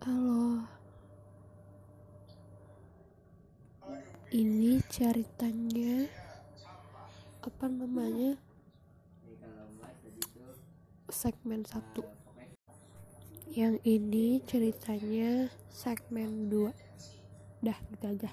Halo. Ini ceritanya apa namanya? Segmen 1. Yang ini ceritanya segmen 2. Dah, gitu aja.